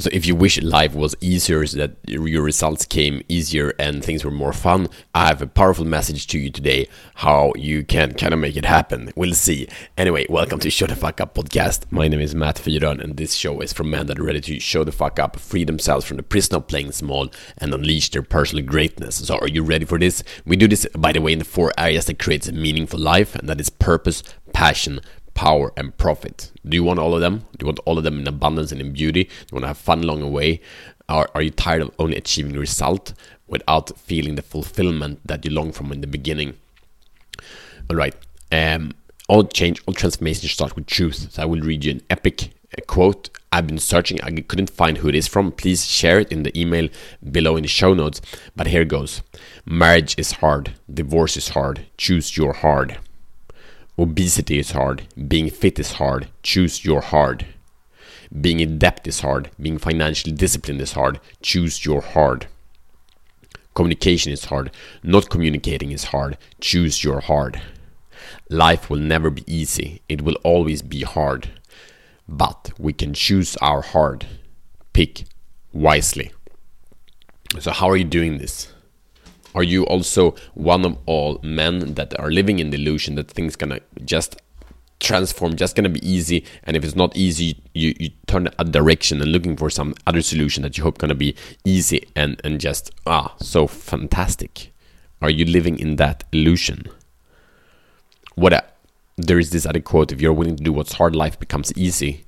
So if you wish life was easier, so that your results came easier and things were more fun, I have a powerful message to you today how you can kind of make it happen. We'll see. Anyway, welcome to Show the Fuck Up podcast. My name is Matt Fyron and this show is for men that are ready to show the fuck up, free themselves from the prison of playing small and unleash their personal greatness. So are you ready for this? We do this, by the way, in the four areas that creates a meaningful life and that is purpose, passion, power, and profit. Do you want all of them? Do you want all of them in abundance and in beauty? Do you want to have fun along the way? Or are you tired of only achieving result without feeling the fulfillment that you long from in the beginning? All right. Um, all change, all transformation starts with truth. So I will read you an epic uh, quote. I've been searching, I couldn't find who it is from. Please share it in the email below in the show notes. But here goes Marriage is hard, divorce is hard, choose your hard. Obesity is hard. Being fit is hard. Choose your hard. Being in debt is hard. Being financially disciplined is hard. Choose your hard. Communication is hard. Not communicating is hard. Choose your hard. Life will never be easy. It will always be hard. But we can choose our hard. Pick wisely. So, how are you doing this? Are you also one of all men that are living in the illusion that things gonna just transform, just gonna be easy, and if it's not easy, you, you turn a direction and looking for some other solution that you hope gonna be easy and, and just ah so fantastic. Are you living in that illusion? What a, there is this other quote: If you're willing to do what's hard, life becomes easy.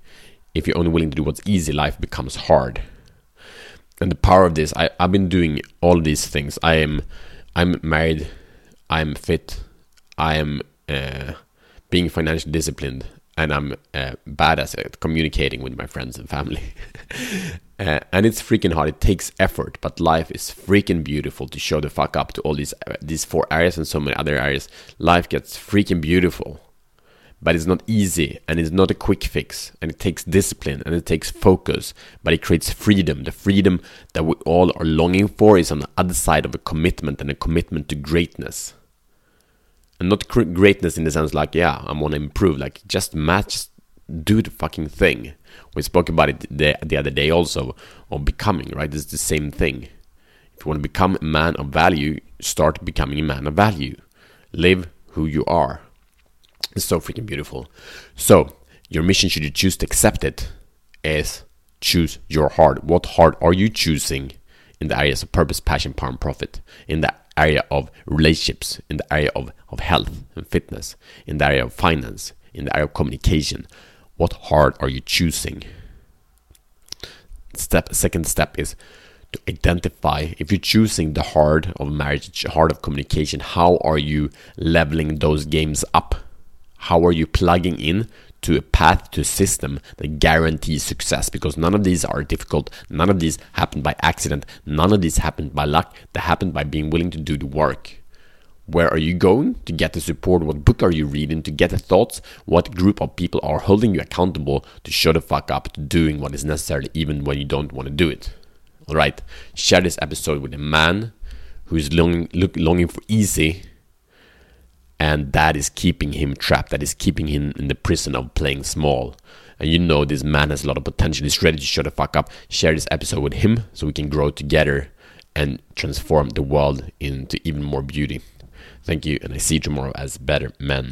If you're only willing to do what's easy, life becomes hard and the power of this I, i've been doing all these things. I am i'm married. I'm fit. I am uh, being financially disciplined. And i'm uh, bad at communicating with my friends and family. Uh, and it's freaking hard. It takes effort but life is freaking beautiful to show the fuck up to all these uh, these four areas and so many other areas. Life gets freaking beautiful but it's not easy and it's not a quick fix and it takes discipline and it takes focus but it creates freedom. The freedom that we all are longing for is on the other side of a commitment and a commitment to greatness. And not greatness in the sense like yeah i want to improve like just match do the fucking thing. We spoke about it the, the other day also of becoming right? It's the same thing. If you want to become a man of value start becoming a man of value. Live who you are it's so freaking beautiful. So, your mission, should you choose to accept it, is choose your heart. What heart are you choosing in the areas of purpose, passion, power, and profit? In the area of relationships, in the area of, of health and fitness, in the area of finance, in the area of communication. What heart are you choosing? Step second step is to identify if you're choosing the heart of marriage, heart of communication, how are you leveling those games up? How are you plugging in to a path to a system that guarantees success? Because none of these are difficult. None of these happened by accident. None of these happened by luck. They happened by being willing to do the work. Where are you going to get the support? What book are you reading to get the thoughts? What group of people are holding you accountable to show the fuck up to doing what is necessary even when you don't want to do it? All right. Share this episode with a man who is longing, look, longing for easy and that is keeping him trapped that is keeping him in the prison of playing small. And you know this man has a lot of potential. He's ready to shut the fuck up share this episode with him so we can grow together and transform the world into even more beauty. Thank you and i see you tomorrow as better men